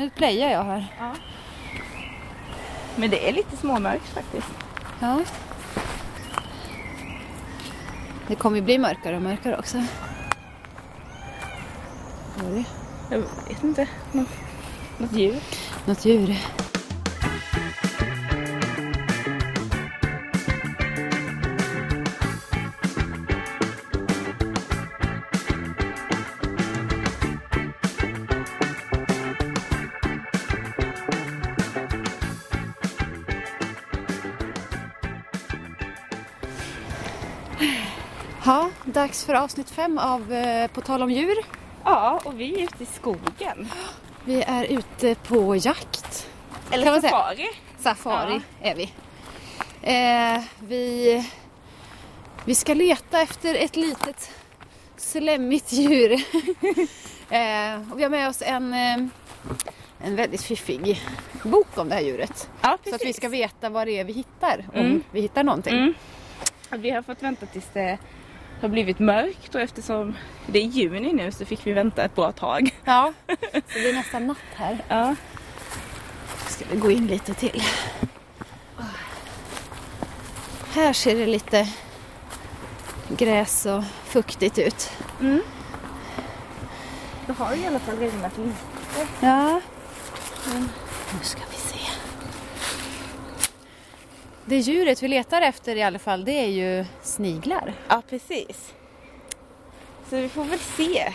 Nu playar jag här. Ja. Men det är lite småmörkt faktiskt. Ja. Det kommer ju bli mörkare och mörkare också. Vad är det? Jag vet inte. Något, något djur. Något djur. Dags för avsnitt fem av eh, På tal om djur. Ja, och vi är ute i skogen. Vi är ute på jakt. Eller Kan man säga? safari. Safari är vi. Eh, vi. Vi ska leta efter ett litet slemmigt djur. eh, och vi har med oss en, eh, en väldigt fiffig bok om det här djuret. Ja, Så att vi ska veta vad det är vi hittar, om Mm. vi hittar någonting. Mm. Och Vi har fått vänta tills det har blivit mörkt och eftersom det är juni nu så fick vi vänta ett bra tag. Ja, så det är nästan natt här. Ja. Ska vi gå in lite till. Här ser det lite gräs och fuktigt ut. Mm. Det har i alla fall regnat lite. Ja. Nu ska vi se. Det djuret vi letar efter i alla fall, det är ju sniglar. Ja, precis. Så vi får väl se.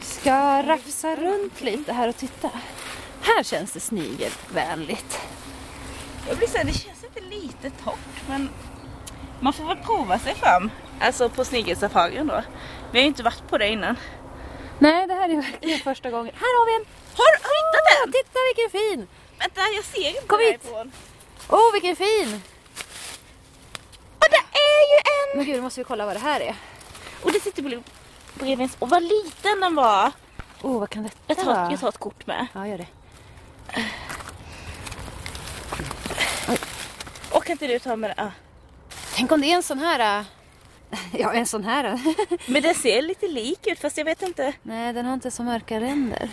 Ska rafsa runt lite här och titta. Här känns det snigelvänligt. Jag blir så här, det känns inte lite torrt men man får väl prova sig fram. Alltså på snigelsafarin då. Vi har ju inte varit på det innan. Nej, det här är verkligen första gången. Här har vi en! Har du hittat den? Titta vilken fin! Vänta, jag ser inte Kom hit. Åh, oh, vilken fin! Och det är ju en! Men gud, nu måste vi kolla vad det här är. Och det sitter bredvid en... Och vad liten den var! Åh, oh, vad kan detta Jag tar, vara? jag tar ett kort med. Ja, gör det. Och kan inte du ta med den? Ah. Tänk om det är en sån här... äh, Ja, en sån här. Men den ser lite lik ut fast jag vet inte. Nej, den har inte så mörka ränder.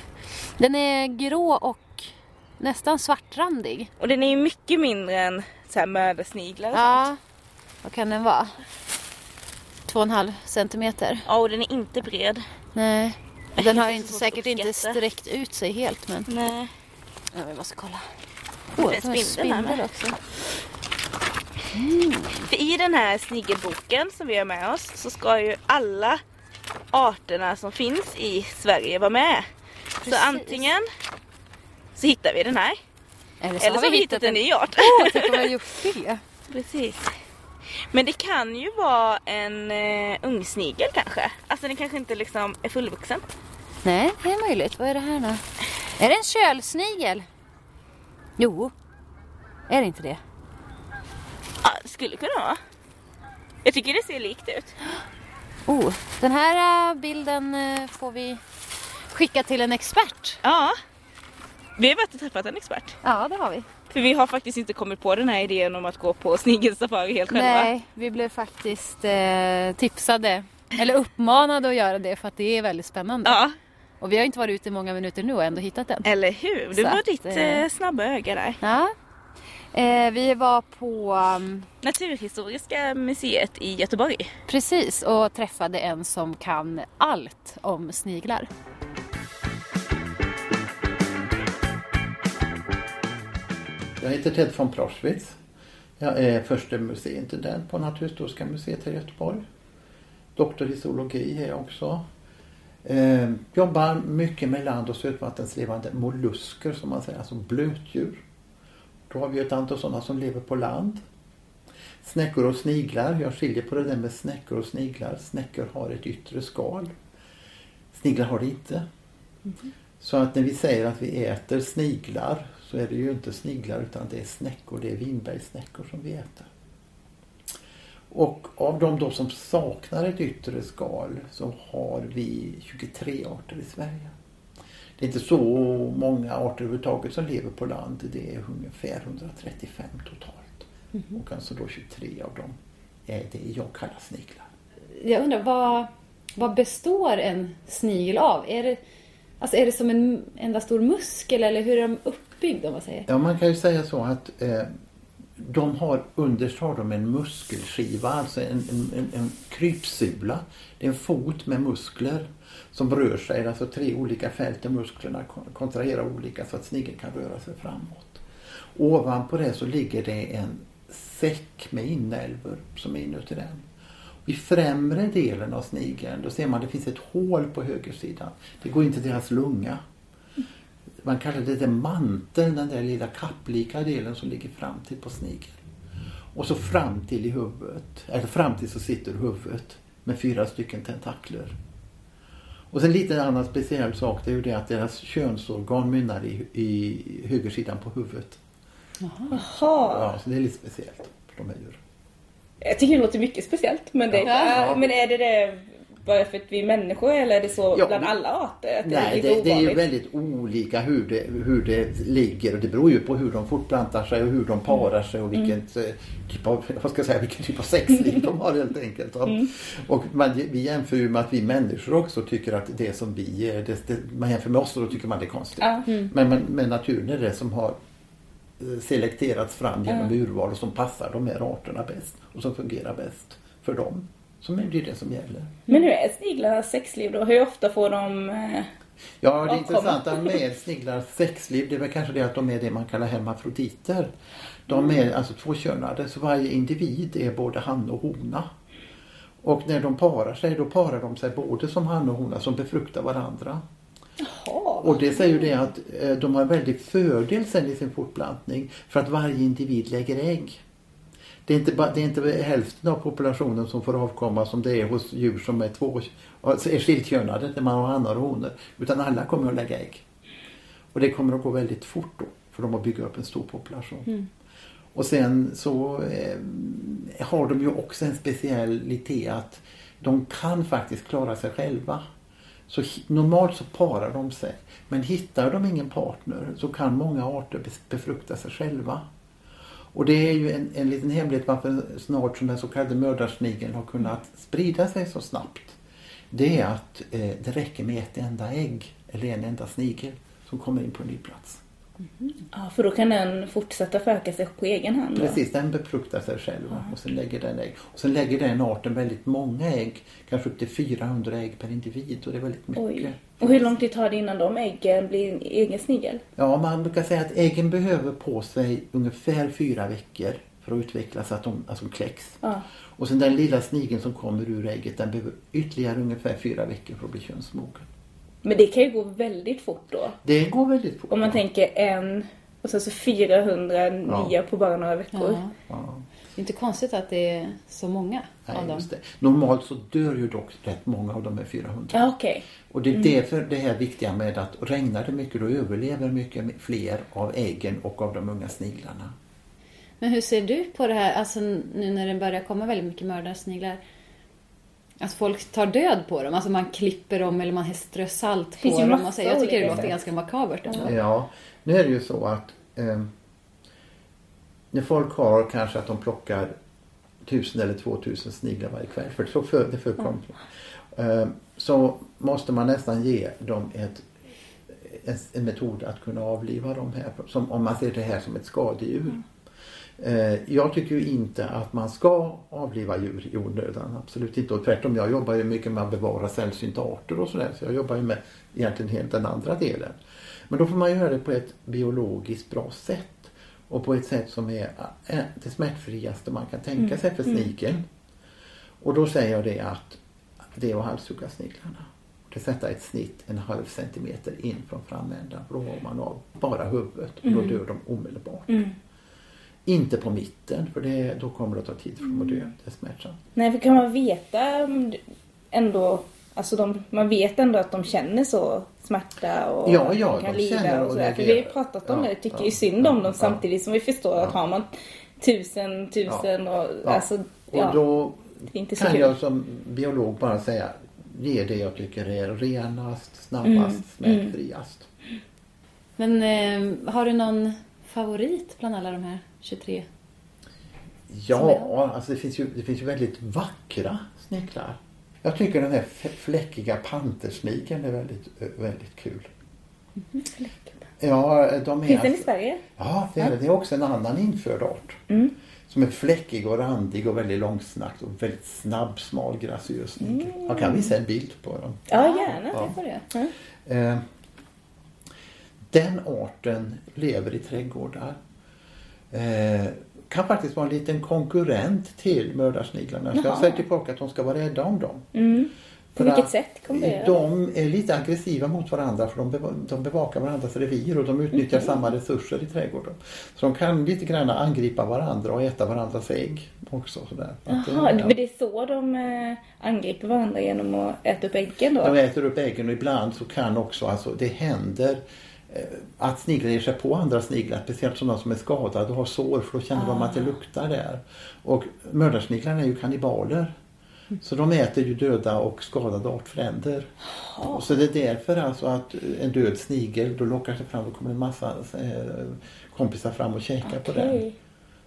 Den är grå och nästan svartrandig. Och den är ju mycket mindre än så här mördarsniglar och sånt. Vad kan den vara? Två och en halv centimeter. Ja, och den är inte bred. Nej. Och Den har inte, säkert inte sträckt ut sig helt men... Nej. Ja, vi måste kolla. Åh, en det är en spindel också. För i den här snigelboken som vi har med oss så ska ju alla arterna som finns i Sverige vara med. Precis. Så antingen så hittar vi den här Eller så eller så har vi hittat en ny art. Åh, tänk om vi har gjort det. Precis. Men det kan ju vara en uh, ungsnigel kanske. Alltså den kanske inte liksom är fullvuxen. Nej, det är möjligt. Vad är det här nu? Är det en kölsnigel? Jo. Är det inte det? Ja, det skulle kunna vara. Jag tycker det ser likt ut. Oh, den här äh, bilden äh, får vi skicka till en expert. Ja. Vi har varit och träffat en expert. Ja, det har vi. För vi har faktiskt inte kommit på den här idén om att gå på snigelsafari helt själva. Nej, vi blev faktiskt eh, tipsade, eller uppmanade att göra det för att det är väldigt spännande. Ja, Och vi har inte varit ute i många minuter nu och ändå hittat den. eller hur? Det Så var att, ditt eh, eh, snabba öga där. Ja. Eh, vi var på, um, Naturhistoriska museet i Göteborg. precis, och träffade en som kan allt om sniglar. Jag heter Ted von Proschwitz. Jag är förste museiintendent på Naturhistoriska museet här i Göteborg. Doktor i zoologi är jag också. Eh, jobbar mycket med land och sötvattenslevande mollusker som man säger, alltså blötdjur. Då har vi ett antal sådana som lever på land. Snäckor och sniglar, jag skiljer på det där med snäckor och sniglar. Snäckor har ett yttre skal. Sniglar har det inte. Så att när vi säger att vi äter sniglar så är det ju inte sniglar utan det är snäckor, det är vinbergssnäckor som vi äter. Och av de då som saknar ett yttre skal så har vi 23 arter i Sverige. Det är inte så många arter överhuvudtaget som lever på land. Det är ungefär 135 totalt. Och alltså då 23 av dem är det jag kallar sniglar. Jag undrar, vad, vad består en snigel av? Är det Alltså är det som en enda stor muskel eller hur är de uppbyggd om man säger? Ja, man kan ju säga så att eh, de har underst har de en muskelskiva, alltså en, en, en, en krypsula. Det är en fot med muskler som rör sig, alltså tre olika fält där musklerna kontraherar olika så att snigeln kan röra sig framåt. Ovanpå det så ligger det en säck med inälvor som är inuti den. I främre delen av snigeln då ser man att det finns ett hål på högersidan. Det går in till deras lunga. Man kallar det manteln, den där lilla kapplika delen som ligger fram till på snigeln. Och så fram till i huvudet, eller fram till så sitter huvudet med fyra stycken tentakler. Och sen lite annan speciell sak det är ju det att deras könsorgan mynnar i, i högersidan på huvudet. Jaha. Ja, så det är lite speciellt för de här djuren. Jag tycker det låter mycket speciellt. Men, det, Ja. men är det det bara för att vi är människor eller är det så Ja, bland alla arter? Att Nej, lite det, det är ju väldigt olika hur det, hur det ligger och det beror ju på hur de fortplantar sig och hur de parar sig och vilken typ av, vad ska jag säga, vilken typ av sexliv de har helt enkelt. va. Och man, vi jämför ju med att vi människor också tycker att det som vi är, det, det, man jämför med oss och då tycker man det är konstigt. Ja. Men, men, men naturen är det som har eh, selekterats fram genom urval och som passar de här arterna bäst och som fungerar bäst för dem. Som är det det som gäller. Men hur är sniglarnas sexliv då? Hur ofta får de... eh, Ja, det intressanta med sniglars sexliv det är väl kanske det att de är det man kallar hermafroditer. De är alltså tvåkönade så varje individ är både han och hona. Och när de parar sig då parar de sig både som han och hona som befruktar varandra. Jaha. Och det säger ju det att eh, de har en väldig fördel sen i sin fortplantning för att varje individ lägger ägg. Det är, inte bara, det är inte hälften av populationen som får avkomma som det är hos djur som är, två, alltså är skilkönade, där man har hannar och honor. Utan alla kommer att lägga ägg. Och det kommer att gå väldigt fort då för dem att bygga upp en stor population. Och sen så eh, har de ju också en specialitet att de kan faktiskt klara sig själva. Så normalt så parar de sig. Men hittar de ingen partner så kan många arter befrukta sig själva. Och det är ju en, en liten hemlighet varför snart som den så kallade mördarsnigeln har kunnat sprida sig så snabbt. Det är att eh, det räcker med ett enda ägg eller en enda snigel som kommer in på en ny plats. Ja, för då kan den fortsätta föröka sig på egen hand. då? Precis, den befruktar sig själv va? och sen lägger den ägg. Och sen lägger den arten väldigt många ägg, kanske upp till 400 ägg per individ och det är väldigt mycket. Oj. Och hur lång tid tar det innan de äggen blir en egen snigel? Ja, man brukar säga att äggen behöver på sig ungefär fyra veckor för att utvecklas, så att de alltså kläcks. Ja. Och sen den lilla snigeln som kommer ur ägget, den behöver ytterligare ungefär fyra veckor för att bli könsmogen. Men det kan ju gå väldigt fort då. Det går väldigt fort. Om man tänker en och sen så 400 nya Ja. på bara några veckor. Ja. Det är inte konstigt att det är så många av nej, dem. just det. Normalt så dör ju dock rätt många av de här 400. Ja, okej. Och det är därför det här viktiga med att regnar det mycket då överlever mycket fler av äggen och av de unga sniglarna. Men hur ser du på det här, alltså nu när det börjar komma väldigt mycket mördarsniglar? Att folk tar död på dem, alltså man klipper dem eller man strör salt på dem. massa Och så. Jag tycker det låter ganska makabert ändå. Ja, nu är det ju så att eh, när folk har kanske att de plockar tusen eller två tusen sniglar varje kväll, för så för, det förekommer. Eh, så måste man nästan ge dem ett, en, metod att kunna avliva dem här, som, om man ser det här som ett skadedjur. Eh, Jag tycker ju inte att man ska avliva djur i onödan. Absolut inte. Och tvärtom, jag jobbar ju mycket med att bevara sällsynta arter och sådär. Så jag jobbar ju med egentligen helt den andra delen. Men då får man göra det på ett biologiskt bra sätt. Och på ett sätt som är eh, det smärtfriaste man kan tänka sig för snigeln. Och då säger jag det att det är att halshugga sniglarna. Det sätta ett snitt en halv centimeter in från framändan. Då har man av bara huvudet och då dör de omedelbart. Mm. Inte på mitten för det, då kommer det att ta tid för dem att dö. Det är smärtsamt. Nej, för kan man veta ändå, alltså de, man vet ändå att de känner så smärta och Ja, ja, kan de lida och sådär. För vi har ju pratat om Ja, det, tycker ja, ju synd ja, om dem ja. samtidigt som vi förstår att Ja. har man tusen, tusen och Ja. alltså, Och ja, då det är inte så kan kul. jag som biolog bara säga ge det jag tycker är renast, snabbast, Mm, smärtfriast. Men eh, har du någon favorit bland alla de här 23? Som Ja, alltså det finns, ju, det finns ju väldigt vackra sniglar. Jag tycker den här fläckiga pantersnigeln är väldigt, väldigt kul. Ja, de är Finns den i alltså- Sverige? Ja, det är det. Det är också en annan införd art. Mm. Som är fläckig och randig och väldigt långsnackt och väldigt snabb, smal, graciös snigel. Jag kan visa en bild på dem. Ja, gärna. Ja. Det får. Ja. Eh, den arten lever i trädgårdar. Eh, kan faktiskt vara en liten konkurrent till mördarsniglarna. Så jag säger tillbaka att de ska vara rädda om dem. Mm. På vilket sätt kommer det? De är lite aggressiva mot varandra för de, beva- de bevakar varandras revir och de utnyttjar Mhm. samma resurser i trädgården. Så de kan lite grann angripa varandra och äta varandras ägg också. Sådär. Jaha, ja. men det är så de eh, angriper varandra genom att äta upp äggen då? De äter upp äggen och ibland så kan också, alltså det händer eh, att sniglar ger sig på andra sniglar, speciellt sådana som är skadade och har sår för då känner de att det luktar där. Och mördarsniglarna är ju kannibaler. Så de äter ju döda och skadade artfränder. Och Så det är därför alltså att en död snigel, då lockar sig fram och kommer en massa eh, kompisar fram och käkar på den.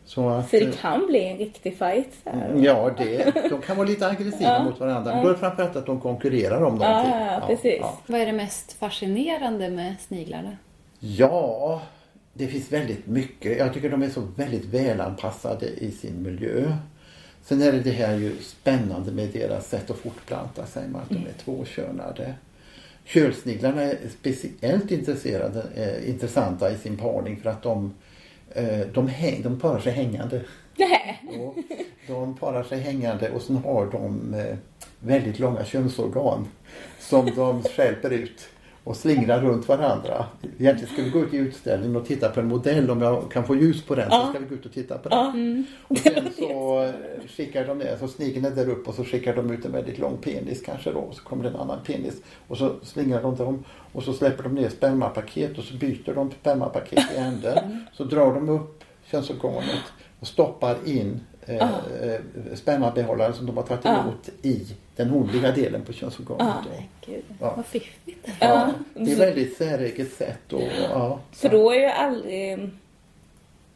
Så, att, Så eh, det kan bli en riktig fight så här? Ja, det, de kan vara lite aggressiva mot varandra. Men då är det framförallt att de konkurrerar om någonting. Ja, precis. Vad är det mest fascinerande med sniglarna? Ja, det finns väldigt mycket. Jag tycker de är så väldigt välanpassade i sin miljö. Sen är det det här ju spännande med deras sätt att fortplanta sig, med att de är tvåkönade. Kölsniglarna är speciellt intresserade, eh, intressanta i sin parning för att de, eh, de, häng, de parar sig hängande. Nej. Och de parar sig hängande och sen har de eh, väldigt långa könsorgan som de stjälper ut och slingrar runt varandra. Egentligen ska vi gå ut i utställningen och titta på en modell. Om jag kan få ljus på den så ska vi gå ut och titta på den. Och sen så skickar de ner, så snigeln är där uppe och så skickar de ut en väldigt lång penis kanske då. Och så kommer det en annan penis. Och så slingrar de dem och så släpper de ner spermapaket och så byter de spermapaket i änden. Så drar de upp könsorganet och stoppar in eh, eh, spermabehållaren som de har tagit emot i den honliga delen på könsorganet. Då. gud. Ja. Vad fiffigt. Ja, det är väldigt säreget sätt. Och, ja. För då är ju aldrig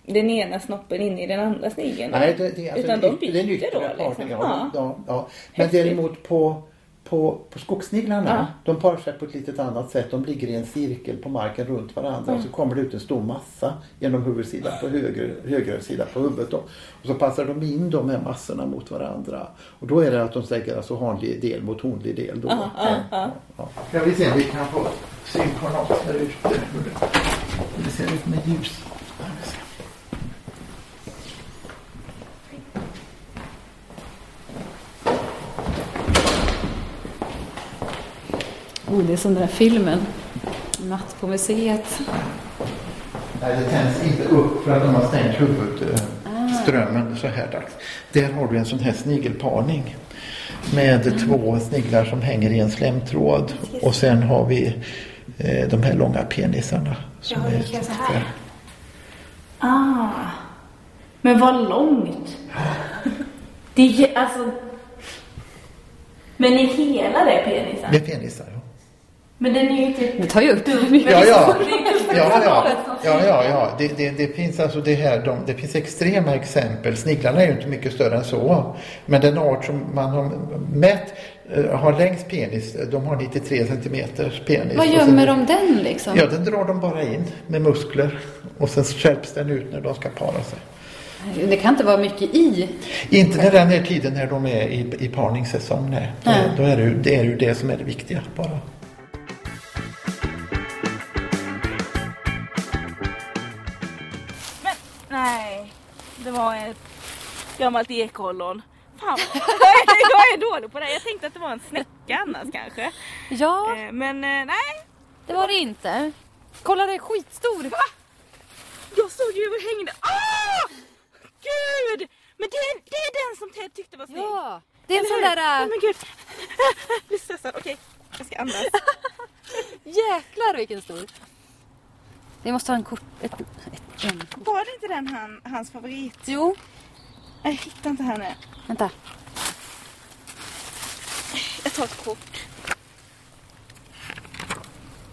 den ena snoppen inne i den andra snigeln. Nej, det, det, alltså Utan en de yt- det byter yttre då liksom. Ja, Ja. ja, ja. Men Häftigt. däremot på, på, på skogssniglarna, Ja. de parar sig på ett litet annat sätt. De ligger i en cirkel på marken runt varandra och så kommer det ut en stor massa genom huvudsidan på höger, höger sida på huvudet. Då. Och så passar de in de här massorna mot varandra. Och då är det att de lägger alltså hanlig del mot honlig del. Då. Ja, ja, ja. Ja. Ska vi se om vi kan få syn på något här ute. Hur det, hur det ser ut med ljus. Ska vi se. Oh, det är som den där filmen. Natt på museet. Nej, det tänds inte upp för att de har stängt huvudströmmen så här dags. Där har du en sån här snigelparning med två sniglar som hänger i en slemtråd. Och sen har vi eh, de här långa penisarna. Som Ja, det är så här. Ah. Men vad långt. Det är alltså... Men är hela det penisen? Det är penisar, ja. Men den är ju typ... Det tar ju upp. Ja, ja, ja, ja, ja, ja, ja. Det, det, det finns alltså det här, de, det finns extrema exempel. Sniglarna är ju inte mycket större än så. Men den art som man har mätt eh, har längst penis, de har 93 centimeters penis. Vad gömmer de den liksom? Ja, den drar de bara in med muskler och sen skärps den ut när de ska para sig. Det kan inte vara mycket i. Inte när den här tiden när de är i, i parningssäsong, nej. Nej. då är det, det är ju det som är det viktiga bara. Det var ett gammalt ekollon. Fan, jag är dålig på det. Jag tänkte att det var en snäcka annars kanske. Ja, Eh, Men eh, nej, det var det inte. Kolla, det är skitstor. jag såg ju hur hängde. Åh! Gud! Men det, är- det är den som Ted tyckte var snygg. Ja, det är en sån där... Åh äh, men gud. Jag blir stressad. Okej, jag ska andas. Jäklar vilken stor. Vi måste ha en kort... Ett, ett, en. Var det inte den han, hans favorit? Jo, Jag hittar inte henne. vänta. Jag tar ett kort.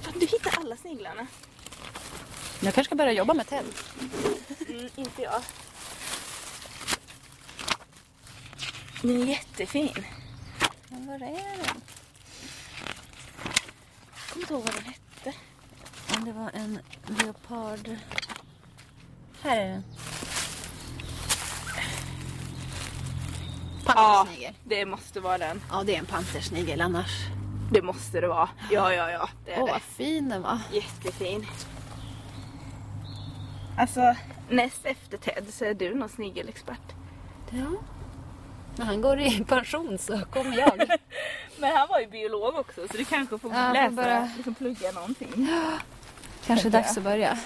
Fan, du hittar alla sniglarna. Jag kanske ska börja jobba med Ted. Mm, inte jag. Den är jättefin. Men var är den? Jag kommer inte ihåg vad den hette. Det var en leopard... Här är den. Pantersnigel. det måste vara den. Ja, det är en pantersnigel annars. Det måste det vara. Ja, ja, ja. Det är Åh, det. vad fin den var. Jättefin. Alltså, näst efter Ted så är du någon snigelexpert. Ja. När han går i pension så kommer jag. Men han var ju biolog också så du kanske får Ja, får läsa, bara- liksom plugga någonting. Kanske dags att börja.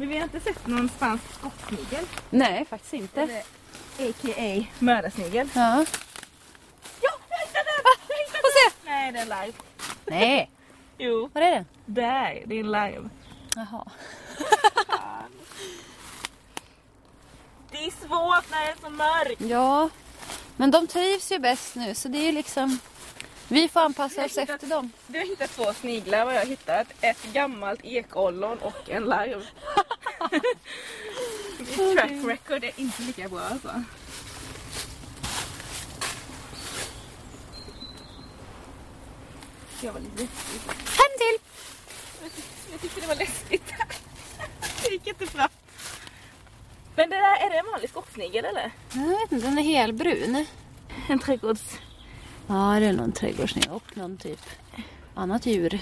Men vi har inte sett någon spansk skottsnigel. Nej, faktiskt inte. Eller A.k.a. mördarsnigel. Ja. Ja, jag hittade den! Jag hittade Få se! Nej, det är live. Nej, Jo, var är den? där. Det är live. Jaha. Det är svårt när det är så mörkt. Ja, men de trivs ju bäst nu så det är ju liksom... Vi får anpassa Jag oss hittat- efter dem. Du har hittat två sniglar vad jag har hittat. Ett gammalt ekollon och en live. Mitt track record är inte lika bra alltså. Jag var lite läskigt. Till! Jag tyckte det var läskigt. Det gick inte fram. Men det där, är det en vanlig skottsnigel eller? Jag vet inte, den är helbrun. En trädgårds... Ja, det är någon trädgårdsnigel och någon typ annat djur.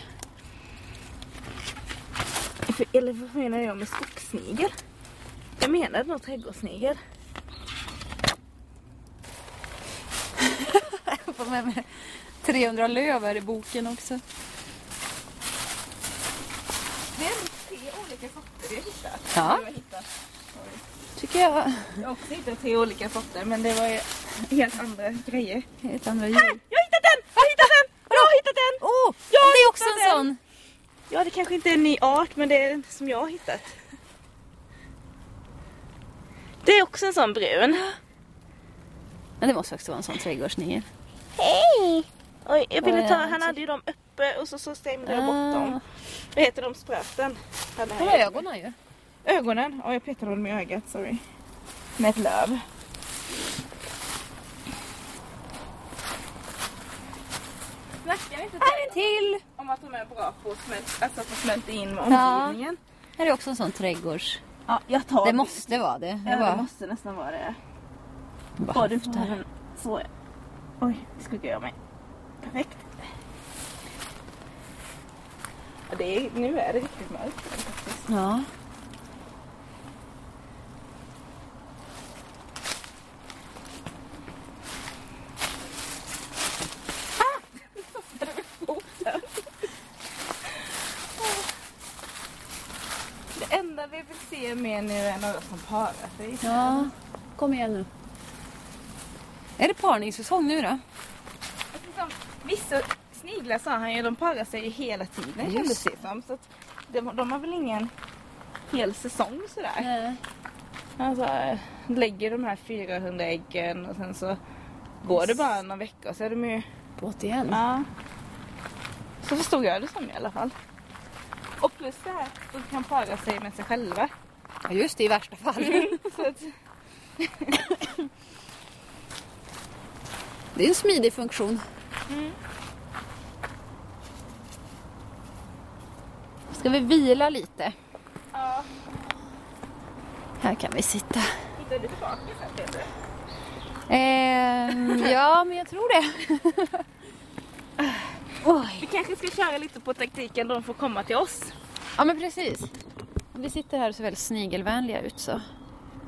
För, eller vad menar jag med skogssnigel? Jag menade nog trädgårdssnigel. Jag får med mig 300 löv här i boken också. Det är tre olika sorter jag hittat. Ja. Jag har hittat. Tycker jag. Jag har också hittat tre olika sorter men det var ju helt andra grejer. Helt andra Här! djur. Jag har hittat den! Jag har hittat den! Jag har hittat den! Åh! Jag det är också en sån! Ja, det kanske inte är en ny art men det är den som jag har hittat. Det är också en sån brun. Men det måste också vara en sån trädgårdssnigel. Hej! Oj, jag ville ta, han hade ju dem uppe och så, så stängde jag bort Ah. dem. Vad heter de spröten? Kolla här. ögonen ju. Ögonen. Oj, jag petade dem i ögat, sorry. Med ett löv. Snackar inte Här är en till! om att de är bra på att smälta, alltså att smälta in med Ja. omgivningen? Här är också en sån trädgårds... Ja, jag tar Det måste vara det. Ja, Jag det bara, måste nästan vara det. bara Har du höftar. den? Så. Oj, skuggar jag mig. Perfekt. Ja, det är, nu är det riktigt mörkt faktiskt. Ja. Det enda vi vill mer nu är några som parar sig. ja. Kom igen nu. Är det parningssäsong nu då? Liksom, vissa sniglar sa han ju, de parar sig ju hela tiden kan det som. Så att de, de har väl ingen hel säsong sådär. Nej. Alltså, lägger de här 400 äggen och sen så går det bara någon vecka och så är de ju... Båt igen. Ja. Så förstod jag det som i alla fall. Och plus det här, de kan para sig med sig själva. Ja, just det, i värsta fall. Det är en smidig funktion. Ska vi vila lite? ja. Här kan vi sitta. Hittar du tillbaka sen Peter? Ehm, ja, men jag tror det. Oj. Vi kanske ska köra lite på taktiken, de får komma till oss. Ja, men precis. Vi sitter här och ser väldigt snigelvänliga ut så.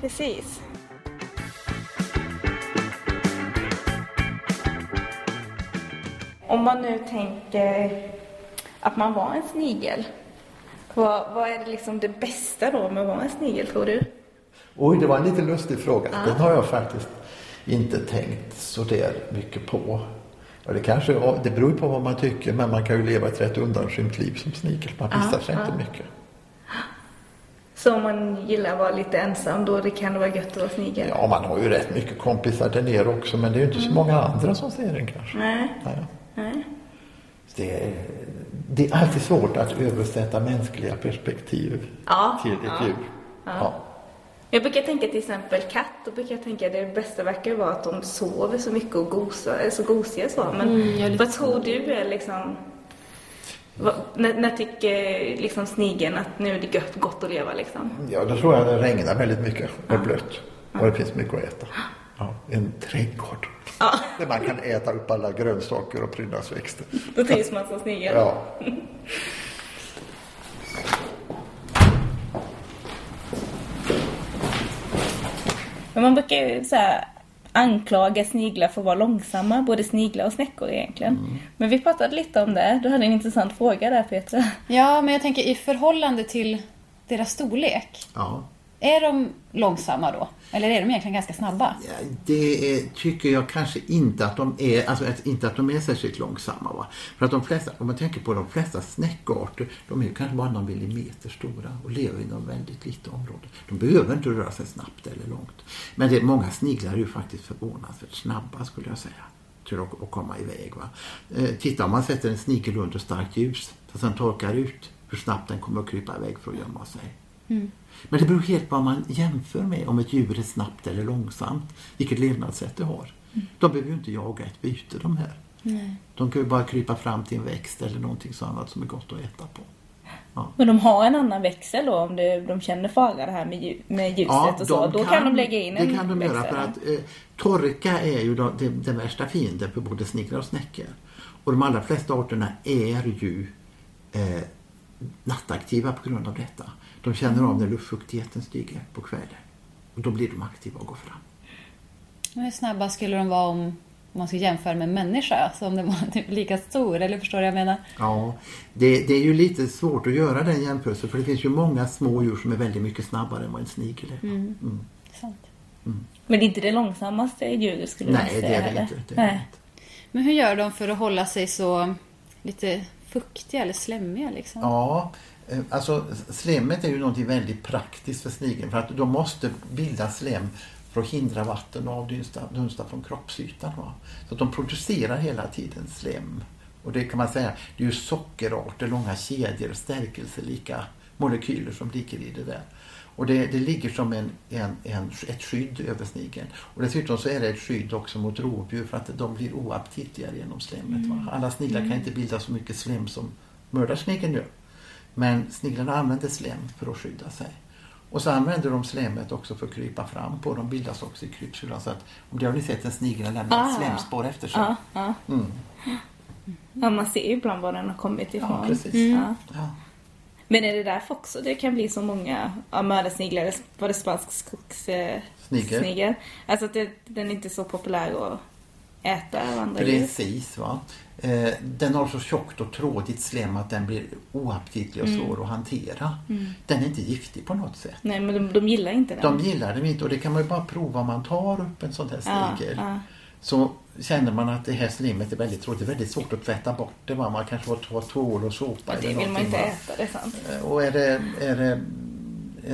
Precis. Om man nu tänker att man var en snigel. Vad, vad är det liksom det bästa då med att vara en snigel tror du? Oj, det var en lite lustig fråga. Den har jag faktiskt inte tänkt så där mycket på. Ja, det, kanske, det beror på vad man tycker, men man kan ju leva ett rätt undanskymt liv som snigel. Man visar sig inte mycket. Så om man gillar att vara lite ensam då det kan det vara gött att vara snigel? Ja, man har ju rätt mycket kompisar där nere också, men det är ju inte så många andra som ser den kanske. Nej. Nej. Nej. Det, är, det är alltid svårt att översätta mänskliga perspektiv Ja, till ett ja, djur. Ja. Jag brukar tänka till exempel katt, då brukar jag tänka att det bästa verkar vara att de sover så mycket och gosar, är så gosiga så. Men Mm, vad tror du är liksom... När, när tycker liksom snigeln att nu är det gött, gott att leva liksom? Ja, då tror jag det regnar väldigt mycket och är blött. Och det finns mycket att äta. Ja, en trädgård. Där man kan äta upp alla grönsaker och prydnadsväxter. Då trivs man som snigel. Ja. Men man brukar ju så här, anklaga sniglar för att vara långsamma, både sniglar och snäckor egentligen. Mm. Men vi pratade lite om det. Du hade en intressant fråga där Petra. Ja, men jag tänker i förhållande till deras storlek. ja. Är de långsamma då? Eller är de egentligen ganska snabba? Ja, Det är, tycker jag kanske inte att de är, alltså inte att de är särskilt långsamma. Va? För att de flesta, om man tänker på de flesta snäckarter, de är ju kanske bara någon millimeter stora och lever inom väldigt litet område. De behöver inte röra sig snabbt eller långt. Men det, många sniglar är ju faktiskt förvånansvärt snabba skulle jag säga. Till att, att komma iväg. Va? Eh, titta om man sätter en snigel under starkt ljus, så att den torkar ut, hur snabbt den kommer att krypa iväg för att gömma sig. Men det beror helt på vad man jämför med, om ett djur är snabbt eller långsamt, vilket levnadssätt det har. De behöver ju inte jaga ett byte de här. De kan ju bara krypa fram till en växt eller någonting sådant som är gott att äta på. Men de har en annan växel då om det, de känner fara det här med, ljus, med ljuset och så. Då kan, de lägga in en Det kan de göra för att eh, torka är ju den värsta fienden för både sniglar och snäckor. Och de allra flesta arterna är ju eh, nattaktiva på grund av detta. De känner av när luftfuktigheten stiger på kvällen. Och då blir de aktiva och går fram. Men Hur snabba skulle de vara om man ska jämföra med en människa? Alltså om den var typ lika stor, eller förstår du vad jag menar? Ja, det, det är ju lite svårt att göra den jämförelsen för det finns ju många små djur som är väldigt mycket snabbare än vad en snigel är. Mm. Sant. Men det är inte det långsammaste djuret skulle Nej, du det säga är det inte. Det är det Nej. inte. Men hur gör de för att hålla sig så lite fuktiga eller slemmiga liksom? Ja, alltså slemmet är ju någonting väldigt praktiskt för snigeln för att de måste bilda slem för att hindra vatten och avdunsta dunsta från kroppsytan. Va? Så att de producerar hela tiden slem. Och det kan man säga, det är ju sockerarter, långa kedjor, stärkelselika molekyler som ligger i det där. Och det, det ligger som en, en, en, ett skydd över snigeln. Och dessutom så är det ett skydd också mot rovdjur för att de blir oaptitliga genom slemmet. Va? Alla sniglar kan inte bilda så mycket slem som mördarsnigeln gör. Men sniglarna använder slem för att skydda sig. Och så använder de slemmet också för att krypa fram på. De bildas också i krypsulan. Så att, om det har ni sett en snigel lämna Ah. slemspår efter sig. Ja, ja. Mm. ja, man ser ju ibland var den har kommit ifrån. Ja, precis. Ja. Ja. Men är det därför också det kan bli så många ja, mördarsniglar? Var det spansk skogssnigel? Snigel. snigel? Alltså att det, den är inte så populär att äta av andra djur? Precis. Va? Eh, den har så tjockt och trådigt slem att den blir oaptitlig och Mm. svår att hantera. Den är inte giftig på något sätt. Nej, men de, de gillar inte den. De gillar den inte och det kan man ju bara prova om man tar upp en sån här Ja, snigel. ja. Så känner man att det här slimmet är väldigt trådigt. Det är väldigt svårt att tvätta bort det. Va? Man kanske får ta tvål och såpa Det eller vill man inte va? äta, det är sant. Eh, Och är det, är det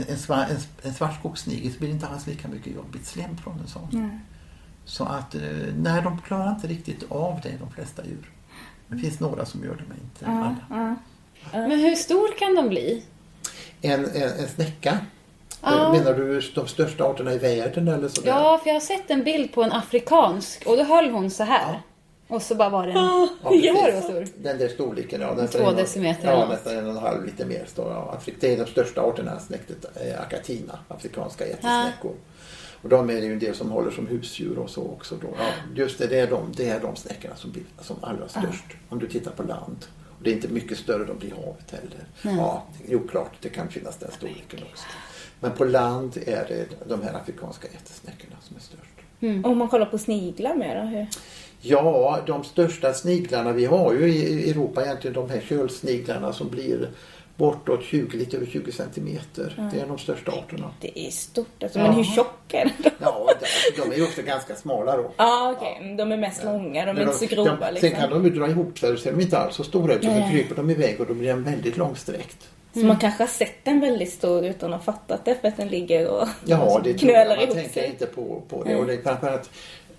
en, svar, en, en svartskogssnigel så blir det inte alls lika mycket jobbigt slem från en sån. Nej. Så att, eh, nej de klarar inte riktigt av det de flesta djur. Det finns några som gör det men inte Ja, alla. ja. Men hur stor kan de bli? En, en, en snäcka. Ja. Eh, Menar du de största arterna i världen eller sådär? Ja, för jag har sett en bild på en afrikansk och då höll hon så här. Och så bara var det en... Ja, Var stor? Den där storleken, ja. nästan Två en- decimeter eller Ja, nästan en och en halv, lite mer. Står, ja. Det är de största arterna, släktet eh, Acatina, afrikanska ätesnäckor. Och de är det ju en del som håller som husdjur och så också. Då. Ja, just det, det är de, det är de snäckorna som blir som allra störst. Om du tittar på land. Och det är inte mycket större de blir i havet heller. Ja, jo klart, det kan finnas den storleken också. Men på land är det de här afrikanska ätesnäckorna som är störst. Om man kollar på sniglar med då? Hur? Ja, de största sniglarna vi har ju i Europa egentligen de här kölsniglarna som blir bortåt 20, lite över 20 centimeter. Det är de största arterna. Det är stort alltså. Ja. Men hur tjocka är de? Ja, de, är ju också ganska smala då. Ja, okej. De är mest långa. De är Men inte så grova de, liksom. Sen kan de ju dra ihop sig, då ser de inte alls så stora ut. Så kryper de iväg och då blir den väldigt långsträckt. Så man kanske har sett den väldigt stor utan att ha fattat det för att den ligger och Ja, det tror jag. knölar Man ihop tänker sig. inte på, på det. Och det är framför att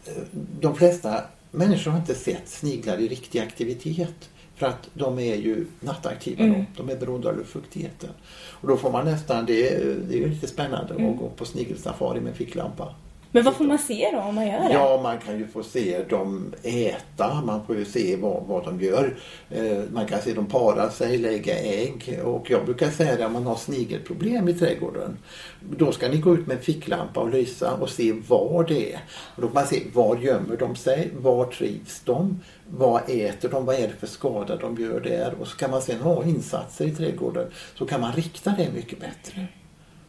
eh, de flesta människor har inte sett sniglar i riktig aktivitet För att de är ju nattaktiva Mm. De är beroende av luftfuktigheten. Och då får man nästan, det är, det är lite spännande Mm. att gå på snigelsafari med ficklampa. Men vad får man se då om man gör det? Ja, man kan ju få se dem äta, man får ju se vad, vad de gör. Eh, man kan se dem para sig, lägga ägg. Och jag brukar säga det om man har snigelproblem i trädgården. Då ska ni gå ut med en ficklampa och lysa och se var det är. Och då kan man se var gömmer de sig, var trivs de, vad äter de, vad är det för skada de gör där. Och så kan man sen ha insatser i trädgården så kan man rikta det mycket bättre.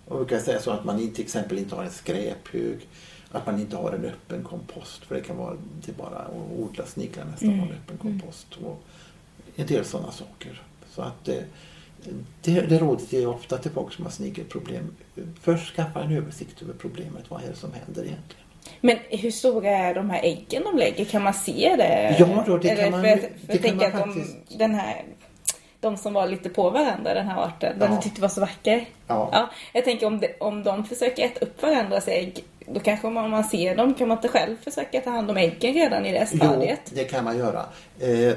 Och jag brukar säga så att man till exempel inte har en skräphög. Att man inte har en öppen kompost. För det kan vara det är bara att odla sniglar nästan Mm. ha en öppen kompost. Och en del sådana saker. Så att eh, det, det rådet ger jag ofta till folk som har snigelproblem. Först skaffa en översikt över problemet. Vad är det som händer egentligen? Men hur stora är de här äggen de lägger? Kan man se det? Ja då, det Eller kan man- För jag, det för jag kan man att de, faktiskt. den här, de som var lite på varandra, den här arten, den Ja. jag tyckte var så vacker. Ja. Ja, jag tänker om, de, om de försöker äta upp varandras ägg, då kanske om man ser dem kan man inte själv försöka ta hand om äggen redan i det stadiet? Jo, det kan man göra. Eh,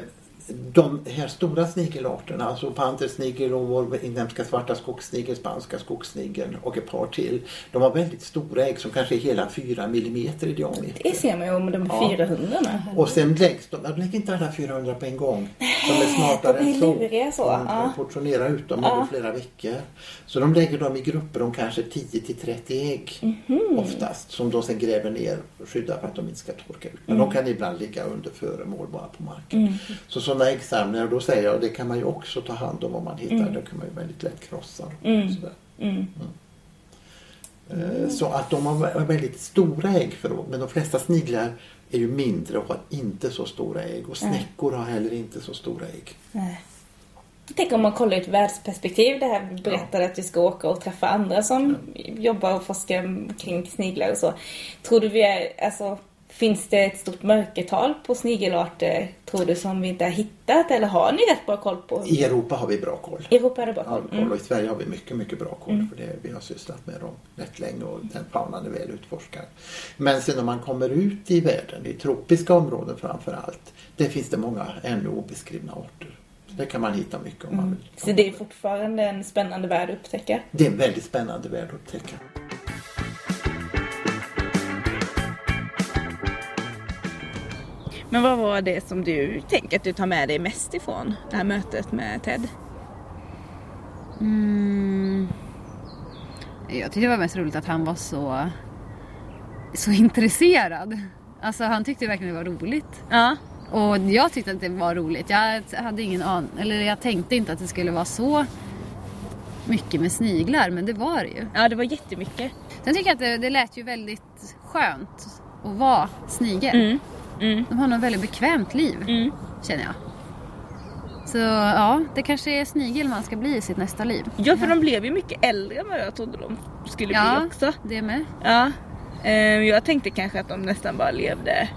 de här stora snigelarterna, alltså pantersnigel och vår inhemska svarta skogssnigel, spanska skogssnigeln och ett par till. De har väldigt stora ägg som kanske är hela 4 millimeter i diameter. Det ser man ju om de Ja. 400 med. Och sen läggs de, de lägger inte alla 400 på en gång. De är smartare är än så. luriga så, De ja. portionerar ut dem Ja. över flera veckor. Så de lägger dem i grupper om kanske 10 till 30 ägg Mhm. oftast. Som de sen gräver ner och skyddar för att de inte ska torka ut. Men Mm. de kan ibland ligga under föremål bara på marken. Så sådana äggsamlingar, då säger jag, det kan man ju också ta hand om om man hittar. Det kan man ju väldigt lätt krossa. Mm. Sådär. Mm. Eh, Så att de har vä- väldigt stora äggförråd. Men de flesta sniglar är ju mindre och har inte så stora ägg. Och snäckor har heller inte så stora ägg. Nej. Tänk om man kollar ur ett världsperspektiv. Det här berättade att vi ska åka och träffa andra som jobbar och forskar kring sniglar och så. Tror du vi är, alltså, finns det ett stort mörkertal på snigelarter, tror du, som vi inte har hittat? Eller har ni rätt bra koll på? I Europa har vi bra koll. I Europa det bra koll. Mm. Och I Sverige har vi mycket, mycket bra koll för det. Vi har sysslat med dem rätt länge och den faunan är väl utforskad. Men sen när man kommer ut i världen, i tropiska områden framför allt, där finns det många ännu obeskrivna arter. Det kan man hitta mycket om man vill. Mm. Så det är fortfarande en spännande värld att upptäcka. Det är en väldigt spännande värld att upptäcka. Men vad var det som du tänker att du tar med dig mest ifrån det här mötet med Ted? Mm. Jag tyckte det var mest roligt att han var så, så intresserad. Alltså han tyckte verkligen det var roligt. Ja. Och jag tyckte att det var roligt. Jag hade ingen an eller jag tänkte inte att det skulle vara så mycket med sniglar, men det var det ju. Ja, det var jättemycket. Sen tycker jag att det, det lät ju väldigt skönt att vara snigel. Mm. Mm. De har nog väldigt bekvämt liv, Mm. känner jag. Så ja, det kanske är snigel man ska bli i sitt nästa liv. Ja, för de blev ju mycket äldre än vad jag trodde de skulle Ja. bli också. Det med. Ja. Eh, jag tänkte kanske att de nästan bara levde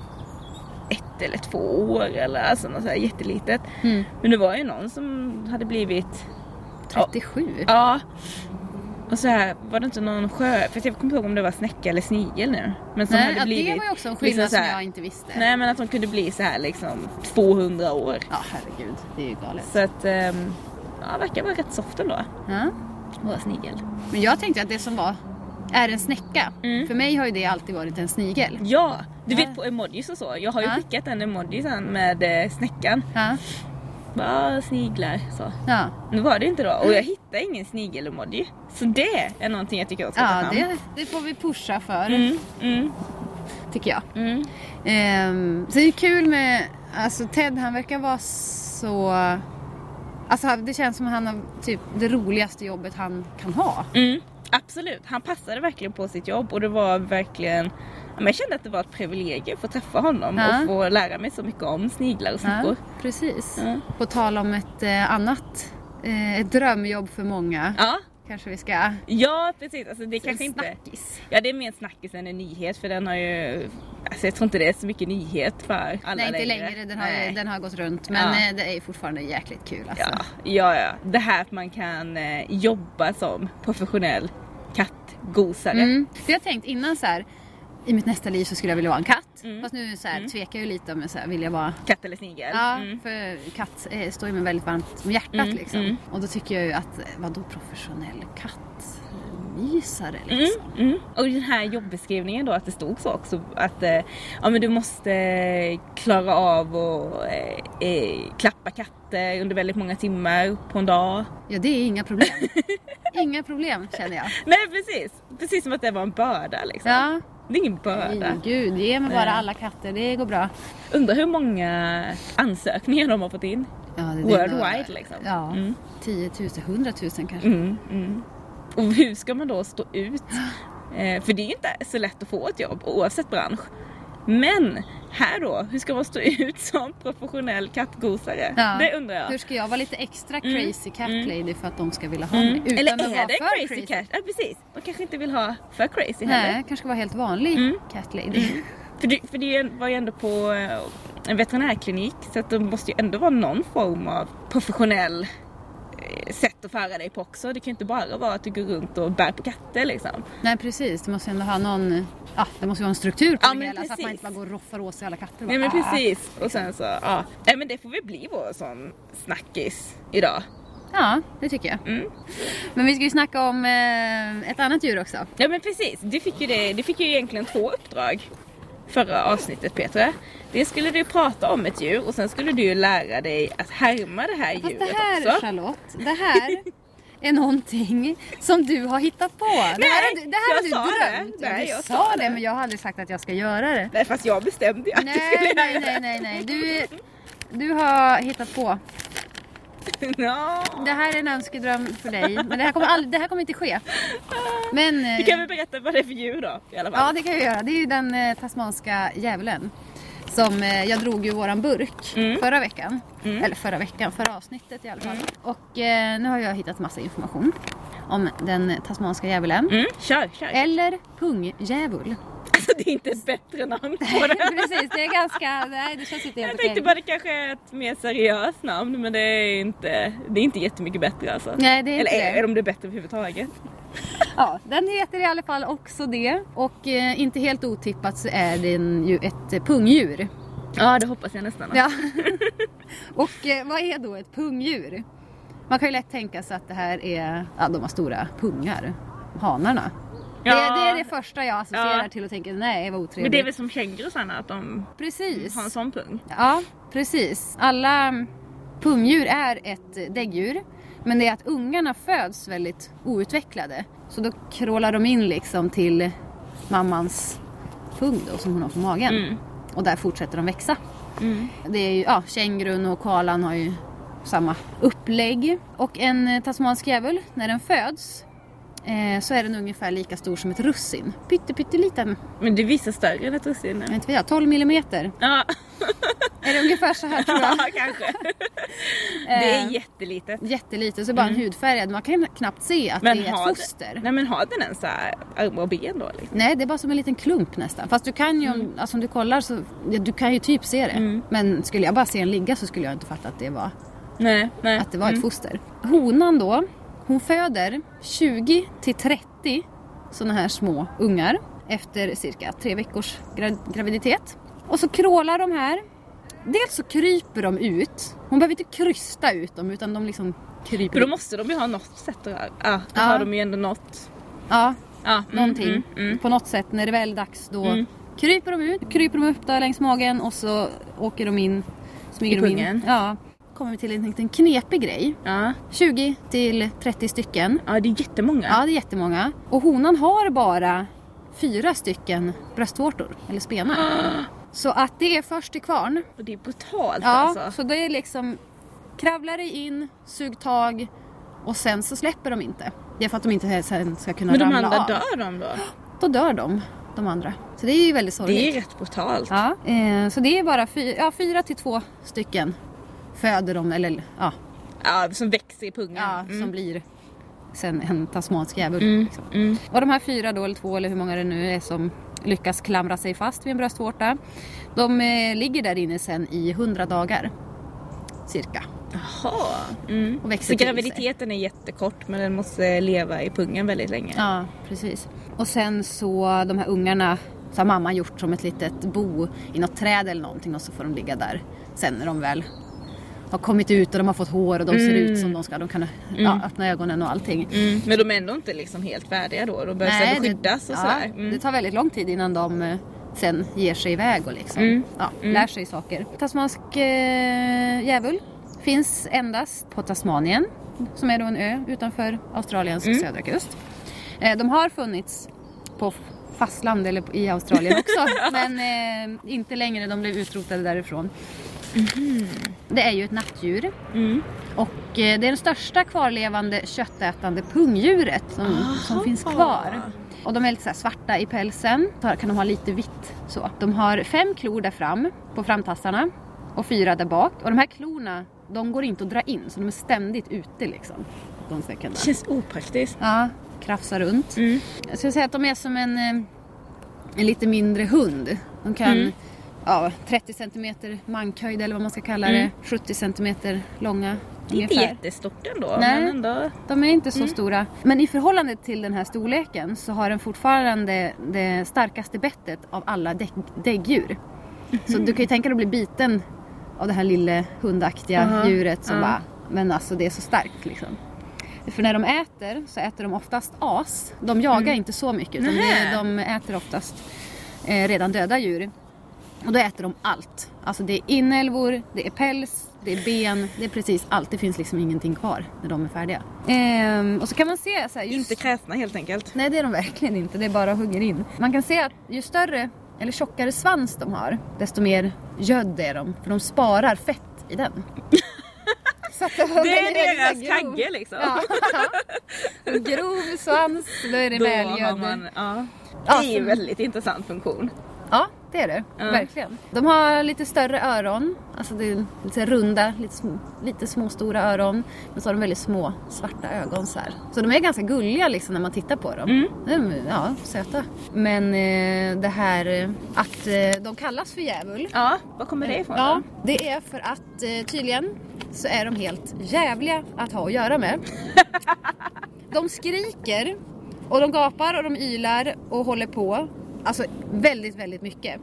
ett eller två år eller alltså något så här jättelitet. Mm. Men det var ju någon som hade blivit 37. Ja. Och så här, var det inte någon sjö... För jag kommer inte ihåg om det var snäcka eller snigel nu. Men som Nej, hade blivit... det var ju också en liksom skillnad så som här- jag inte visste. Nej men att de kunde bli så här liksom 200 år. Ja, herregud. Det är ju galet. Så att... ehm, ja, verkar vara rätt soft ändå. Ja. Vara snigel. Men jag tänkte att det som var är en snäcka. Mm. För mig har ju det alltid varit en snigel. Ja! Du Ja. vet på emojis och så. Jag har ju Ja. skickat en emoji sen med eh, snäckan. Ja. Bara sniglar så. Ja, Nu var det inte då och jag hittade ingen snigel-emoji. Så det är någonting jag tycker jag ska ta ja fram. det, det får vi pusha för, Mm, mm, tycker jag. mm. Ehm, så det är kul med, alltså Ted han verkar vara så, alltså det känns som att han har typ det roligaste jobbet han kan ha. Mm, absolut, han passade verkligen på sitt jobb och det var verkligen men jag kände att det var ett privilegium att få träffa honom Ja. och få lära mig så mycket om sniglar och Ja, snäckor. precis. Ja. På tal om ett eh, annat, eh, ett drömjobb för många. Ja. Kanske vi ska... ja, precis. Alltså, det är en kanske inte... snackis. Ja, det är mer en snackis än en nyhet för den har ju... Alltså, jag tror inte det är så mycket nyhet för alla Nej inte längre. längre, den har, Nej. den har gått runt. Men Ja. eh, det är fortfarande jäkligt kul alltså. Ja, ja, ja. Det här att man kan eh, jobba som professionell kattgosare. Mm. För jag tänkt innan så här, i mitt nästa liv så skulle jag vilja vara en katt. Fast nu så här, tvekar jag ju lite om jag så här, vill jag vara Katt eller snigel? Ja, Mm. för katt eh, står ju mig väldigt varmt om hjärtat Mm, liksom. mm. Och då tycker jag ju att, vadå professionell kattmysare liksom? Mm. Och den här jobbeskrivningen då att det stod så också att eh, ja, men du måste eh, klara av att eh, eh, klappa katter under väldigt många timmar på en dag. Ja, det är inga problem. inga problem känner jag. Nej precis, precis som att det var en börda liksom. Ja, Det är ingen börda. nej, gud, ge mig bara Nej. alla katter, det går bra. Undrar hur många ansökningar de har fått in. Ja, Worldwide liksom. Ja, Mm. 10 000, 100 000 kanske. Mm, mm. Och hur ska man då stå ut? Eh, för det är inte så lätt att få ett jobb oavsett bransch. Men här då, hur ska man stå ut som professionell kattgosare? Ja. Det undrar jag. Hur ska jag vara lite extra Mm. crazy cat Mm. lady för att de ska vilja ha Mm. mig? Utan Eller är det för crazy, cat? Ja precis, de kanske inte vill ha för crazy heller. Nej, kanske vara helt vanlig Mm. cat lady. För, det, för det var ju ändå på eh, en veterinärklinik så att det måste ju ändå vara någon form av professionell sätt att föra dig på också. Det kan ju inte bara vara att du går runt och bär på katter liksom. Nej precis, det måste ändå ha någon, ja det måste ju vara en struktur på Ja, det hela så att man precis. inte bara går och roffar åt sig alla katter. Nej men ah. precis. Och sen så, ja. Nej men det får väl bli vår sån snackis idag. Ja, det tycker jag. Mm. Men vi ska ju snacka om eh, ett annat djur också. Ja men precis, du fick ju, det, du fick ju egentligen två uppdrag förra avsnittet Petra. Det skulle du prata om ett djur och sen skulle du lära dig att härma det här Fast djuret det här också. Charlotte, det här är någonting som du har hittat på. det här du, det här jag du sa det. drömt. Nej, ja, du jag sa det det. men jag har aldrig sagt att jag ska göra det. Nej fast jag bestämde ju att du Nej, skulle nej, göra nej, nej, nej. Du, du har hittat på. Det. Ja. Det här är en önskedröm för dig. Men det här kommer, aldrig, det här kommer inte ske. Men... eh, Du kan väl berätta vad det är för djur då i alla Ja fall? det kan jag göra. Det är ju den eh, tasmanska djävulen. Som eh, jag drog ur våran burk Mm. förra veckan. Mm. Eller förra veckan, förra avsnittet i alla fall. Och eh, nu har jag hittat massa information om den tasmanska djävulen. Mm, kör, kör. Eller pungdjävul. Alltså det är inte ett bättre namn på det. Precis, det är ganska... Nej, det känns inte helt Jag okej. tänkte bara det kanske är ett mer seriöst namn men det är inte, det är inte jättemycket bättre alltså. Nej, det är inte Eller är, det. är de det bättre överhuvudtaget? Ja, den heter i alla fall också det. Och eh, inte helt otippat så är den ju ett eh, pungdjur. Ja det hoppas jag nästan. Ja. och eh, vad är då ett pungdjur? Man kan ju lätt tänka sig att det här är, ja de har stora pungar. Hanarna. Ja. Det, det är det första jag associerar Ja. till och tänker nej vad otrevligt. Men det är väl som kängurusarna att de Precis. har en sån pung? Ja, precis. Alla pungdjur är ett däggdjur. Men det är att ungarna föds väldigt outvecklade. Så då krålar de in liksom till mammans pung då som hon har på magen. Mm. Och där fortsätter de växa. Mm. Det är ju, ja, kängurun och koalan har ju samma upplägg. Och en eh, tasmansk djävul, när den föds eh, så är den ungefär lika stor som ett russin. Pytte, pytteliten. Men det visar större än ett russin. Jag vet inte vad jag, 12 millimeter. Ja, Är det ungefär så här tror jag. ja kanske. Det är Eh, jättelitet. Jättelitet, så bara en hudfärgad. Man kan knappt se att Men det är ett det- foster. Nej men har den ens så här armar och ben då? Liksom? Nej, det är bara som en liten klump nästan. Fast du kan ju, om- alltså om du kollar så, ja, du kan ju typ se det. Mm. Men skulle jag bara se en ligga så skulle jag inte fatta att det var, Nej, nej. att det var ett Mm. foster. Honan då, hon föder 20 till 30 sådana här små ungar efter cirka tre veckors gra- graviditet. Och så krålar de här. Dels så kryper de ut. Hon behöver inte krysta ut dem utan de liksom kryper För då ut. måste de ju ha något sätt att. Ja, då Ja. har de ju ändå något. Ja, Ja, mm, någonting. Mm, mm. På något sätt när det väl är dags då Mm. kryper de ut, kryper de upp där längs magen och så åker de in, smyger I de in. pungen. Ja. Kommer vi till en liten knepig grej. Ja. 20 till 30 stycken. ja, det är jättemånga. Ja, det är jättemånga. Och honan har bara fyra stycken bröstvårtor, eller spenar. Så att det är först till kvarn. Och det är brutalt Ja, alltså. så det är liksom kravlar dig in, sug tag och sen så släpper de inte. Det är för att de inte sen ska kunna Men de ramla andra av. dör de då? Då dör de, de andra. Så det är ju väldigt sorgligt. Det är rätt brutalt. Ja, eh, så det är bara fy, ja, fyra till två stycken föder de, eller ja, Ja, som växer i pungen. ja Mm. som blir sen en tasmansk djävul. Mm. Liksom. Mm. Och de här fyra då, eller två eller hur många det nu är som lyckas klamra sig fast vid en bröstvårta. De eh, ligger där inne sen i 100 dagar. Cirka. Jaha. Mm. Och växer Så till graviditeten är jättekort men den måste leva i pungen väldigt länge. Ja, precis. Och sen så de här ungarna Så har mamman gjort som ett litet bo i något träd eller någonting och så får de ligga där sen när de väl har kommit ut och de har fått hår och de ser ut som de ska. De kan ja, öppna ögonen och allting. Mm. Men de är ändå inte liksom helt färdiga då? De behöver ändå skyddas och ja, sådär? Mm. det tar väldigt lång tid innan de eh, sen ger sig iväg och liksom, Mm. ja, lär sig saker. Tasmansk eh, djävul finns endast på Tasmanien som är då en ö utanför Australiens Mm. södra kust. Eh, de har funnits på fastland eller i Australien också men eh, inte längre, de blev utrotade därifrån. Det är ju ett nattdjur Mm. och eh, det är det största kvarlevande köttätande pungdjuret som, som finns kvar. Och de är lite så svarta i pälsen, så kan de ha lite vitt så. De har fem klor där fram på framtassarna och fyra där bak. Och de här klorna, de går inte att dra in så de är ständigt ute liksom. De ska kunna Känns opraktiskt. ja, krafsa runt. Mm. Jag skulle säga att de är som en, eh, en lite mindre hund. De kan Mm. Ja, 30 centimeter mankhöjd eller vad man ska kalla det. 70 centimeter långa Inte ungefär. jättestort ändå Nej. men ändå. De är inte Mm. så stora. Men i förhållande till den här storleken så har den fortfarande det starkaste bettet av alla dägg- däggdjur. Så du kan ju tänka dig att bli biten av det här lilla hundaktiga Aha. djuret som Ja. bara, men alltså det är så starkt liksom. För när de äter så äter de oftast as. De jagar inte så mycket utan det, de äter oftast eh, redan döda djur. Och då äter de allt. Alltså det är inälvor, det är päls, det är ben, det är precis allt. Det finns liksom ingenting kvar när de är färdiga. Ehm, och så kan man se så här, just... Inte kräsna helt enkelt. Nej det är de verkligen inte, det är bara hugger in. Man kan se att ju större eller tjockare svans de har, desto mer gödd är de. För de sparar fett i den. Det är deras grov. kagge liksom. Ja. En grov svans, då är det Då väl har gödd. man, ja. Det är ju så- väldigt intressant funktion. Ja, det är det. Ja. Verkligen. De har lite större öron. Alltså det är lite runda, lite, små, lite små stora öron. Men så har de väldigt små svarta ögon så här. Så de är ganska gulliga liksom när man tittar på dem. Mm. De ja, söta. Men eh, det här eh, att eh, de kallas för djävul. Ja, var kommer det ifrån Ja, då? det är för att eh, tydligen så är de helt jävliga att ha att göra med. De skriker och de gapar och de ylar och håller på. Alltså väldigt, väldigt mycket.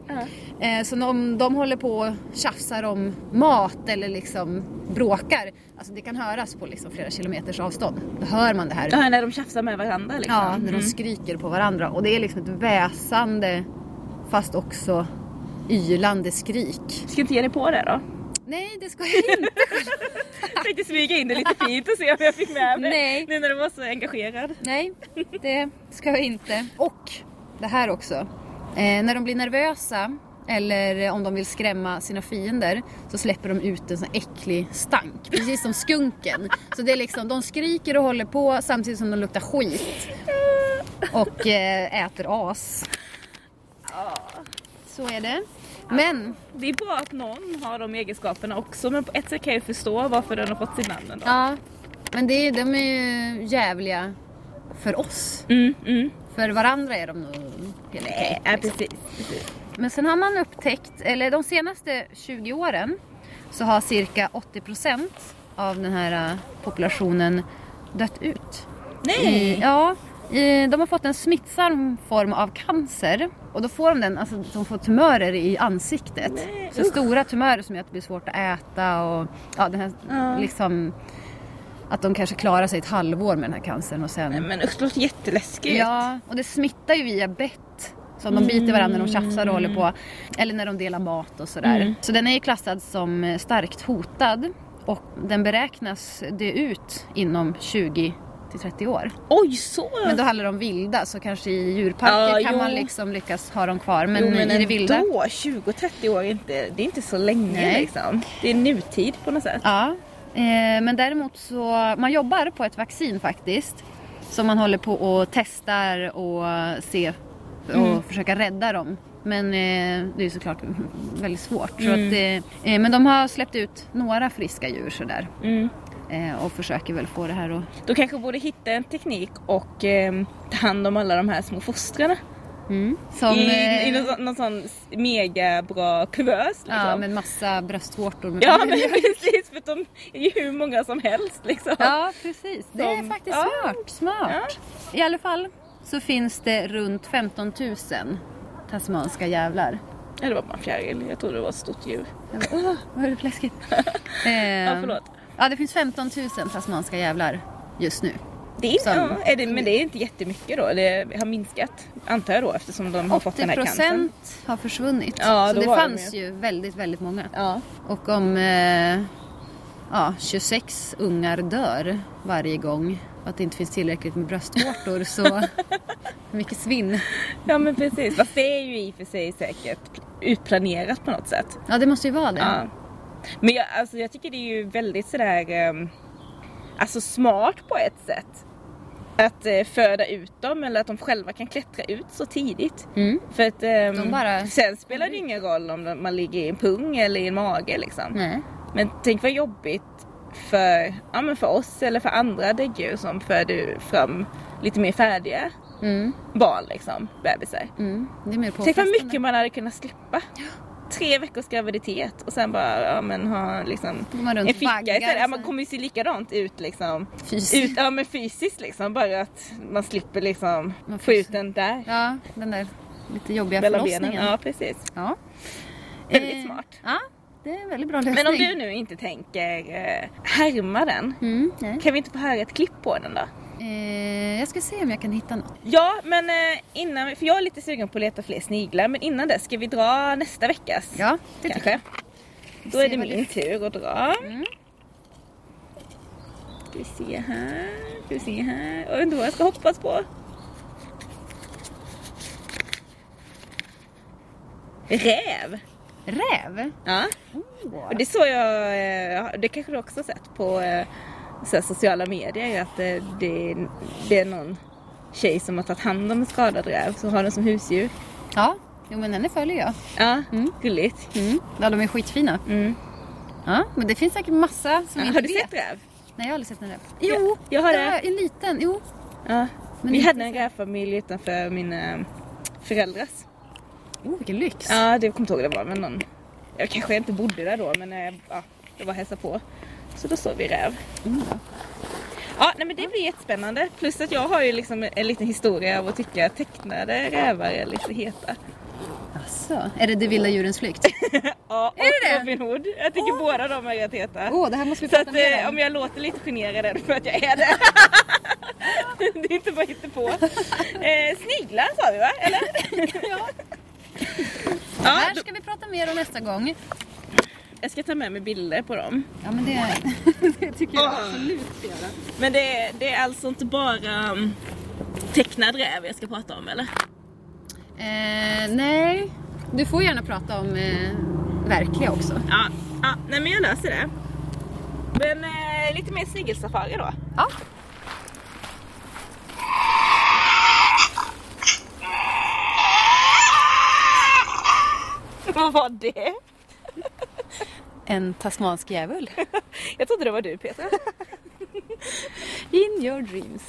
Eh, så om de håller på och tjafsar om mat eller liksom bråkar. Alltså det kan höras på liksom flera kilometers avstånd. Då hör man det här. Ja, när de tjafsar med varandra liksom. Ja, när de skriker på varandra. Och det är liksom ett väsande fast också ylande skrik. Ska inte ge dig på det då? Nej, det ska jag inte. Jag tänkte smyga in det lite fint och se om jag fick med mig. Nej. Nu när du var så engagerad. Nej, det ska jag inte. Och det här också. Eh, när de blir nervösa eller om de vill skrämma sina fiender så släpper de ut en sån äcklig stank. Precis som skunken. Så det är liksom, de skriker och håller på samtidigt som de luktar skit. Och eh, äter as. Så är det. Men Det är bra att någon har de egenskaperna också men på ett sätt kan jag förstå varför den har fått sitt namn ändå. Ja, men det, är- de är ju jävliga för oss. Mm, mm. För varandra är de nog helt okej. Ja, liksom. precis. precis. Men sen har man upptäckt, eller de senaste 20 åren så har cirka 80% av den här eh, populationen dött ut. Nej! I, ja, i, de har fått en smittsam form av cancer och då får de den, alltså de får tumörer i ansiktet. Nej, så usch. stora tumörer som gör att det blir svårt att äta och ja, den här, Ja. liksom att de kanske klarar sig ett halvår med den här cancern och sen Nej, Men usch, det låter jätteläskigt. Ja, och det smittar ju via bett. Så de biter varandra när de tjafsar och håller på. Eller när de delar mat och sådär. Mm. Så den är ju klassad som eh, starkt hotad. Och den beräknas dö ut inom 20 till 30 år. Oj, så! Men då handlar det om vilda så kanske i djurparker Ja, kan jo. man liksom lyckas ha dem kvar. Men, jo, men i det ändå, vilda. 20-30 år är inte, det är inte så länge Nej. liksom. Det är nutid på något sätt. Ja, men däremot så man jobbar på ett vaccin faktiskt. Som man håller på och testar och se och Mm. försöka rädda dem. Men eh, det är såklart väldigt svårt. Så Mm. att, eh, eh, men de har släppt ut några friska djur sådär. Mm. Eh, och försöker väl få det här att... Då kanske borde hitta en teknik och eh, ta hand om alla de här små fostrarna. Mm. Som, I, eh, i någon, sån- någon sån mega bra kuvös liksom. ja, med massa bröstvårtor. Med Ja men precis för de är ju hur många som helst liksom. Ja, precis. Det är Som- faktiskt ja. smart. smart. I alla fall så finns det runt 15 000 tasmanska jävlar. Ja, det var bara en fjäril. Jag trodde det var ett stort djur. Åh, vad är det läskigt. eh, Ja, förlåt. ja, det finns 15 000 tasmanska jävlar just nu. Det är, ja, är det, men det är inte jättemycket då. Det har minskat, antar jag då, eftersom de har fått den här cancern. 80% har försvunnit. Ja, så det var de fanns ju väldigt, väldigt många. Ja. Och om eh, ja, 26 ungar dör varje gång och att det inte finns tillräckligt med bröstvårtor så mycket svinn. ja, men precis. Fast det är ju i och för sig säkert utplanerat på något sätt. Ja, det måste ju vara det. Ja. Men jag, alltså, jag tycker det är ju väldigt sådär ehm, alltså smart på ett sätt. Att eh, föda ut dem eller att de själva kan klättra ut så tidigt. Mm. För att De bara- sen spelar det ingen roll om man ligger i en pung eller i en mage liksom. Nej. Men tänk vad jobbigt för, ja, men för oss eller för andra däggdjur som föder fram lite mer färdiga Mm. barn liksom, bebisar. Mm. Det är mer Tänk vad mycket man hade kunnat slippa. Tre veckors graviditet och sen bara ja, men ha liksom en ficka istället. Ja, man kommer ju se likadant ut liksom. Fysiskt. Ut, ja men fysiskt liksom. Bara att man slipper liksom Man få ut den där. Ja, den där lite jobbiga mellan förlossningen. benen. Ja precis. Ja. Väldigt Eh, smart. Ja, det är en väldigt bra lösning. Men om du nu inte tänker eh, härma den. Mm. Kan vi inte få höra ett klipp på den då? Eh, jag ska se om jag kan hitta något. Ja, men eh, innan, för jag är lite sugen på att leta fler sniglar, men innan det ska vi dra nästa veckas? Ja, det tycker kanske. Då är det min tur att dra. Mm. Ska vi se här, ska vi se här. Jag vet inte vad jag ska hoppas på. Räv! Räv? Ja, Oh. och det såg jag, eh, det kanske du också har sett på eh, så sociala medier, att eh, det, det är någon tjej som har tagit hand om en skadad räv, så har den som husdjur. Ja, jo men henne följer jag. Ja, Mm. gulligt. Mm. Ja, de är skitfina. Mm. Ja, men det finns säkert massa som Ja, inte har du vet. sett räv? Nej, jag har aldrig sett en räv. Jo, jag har det det. en liten. Jo. Ja. Men Vi hade en rävfamilj utanför mina föräldrars. Oh, vilken lyx. Ja, det kommer inte ihåg det var, men någon... Jag kanske inte bodde där då, men eh, ja, det var hälsa på. Så då såg vi räv. Mm. Ja, nej men det blir jättespännande. Plus att jag har ju liksom en liten historia av att tycka att tecknade rävar är lite heta. Alltså, är det Det vilda djurens flykt? Ja, och Är det det? Robin Hood. Jag tycker båda de är rätt heta. Åh, oh, det här måste vi Så prata att mer eh, om. om jag låter lite generad är det för att jag är det. det är inte bara på. Eh, sniglar sa vi va? Eller? ja. Ja, här då, ska vi prata mer om nästa gång. Jag ska ta med mig bilder på dem. Ja, men det, det tycker jag absolut ska göra. Men det, det är alltså inte bara um, tecknad räv jag ska prata om eller? Eh, nej, du får gärna prata om eh, verkliga också. Ja, ja nej men jag löser det. Men eh, lite mer snigelsafari då. Ja. Vad var det? En tasmansk djävul. Jag trodde det var du Petra. In your dreams.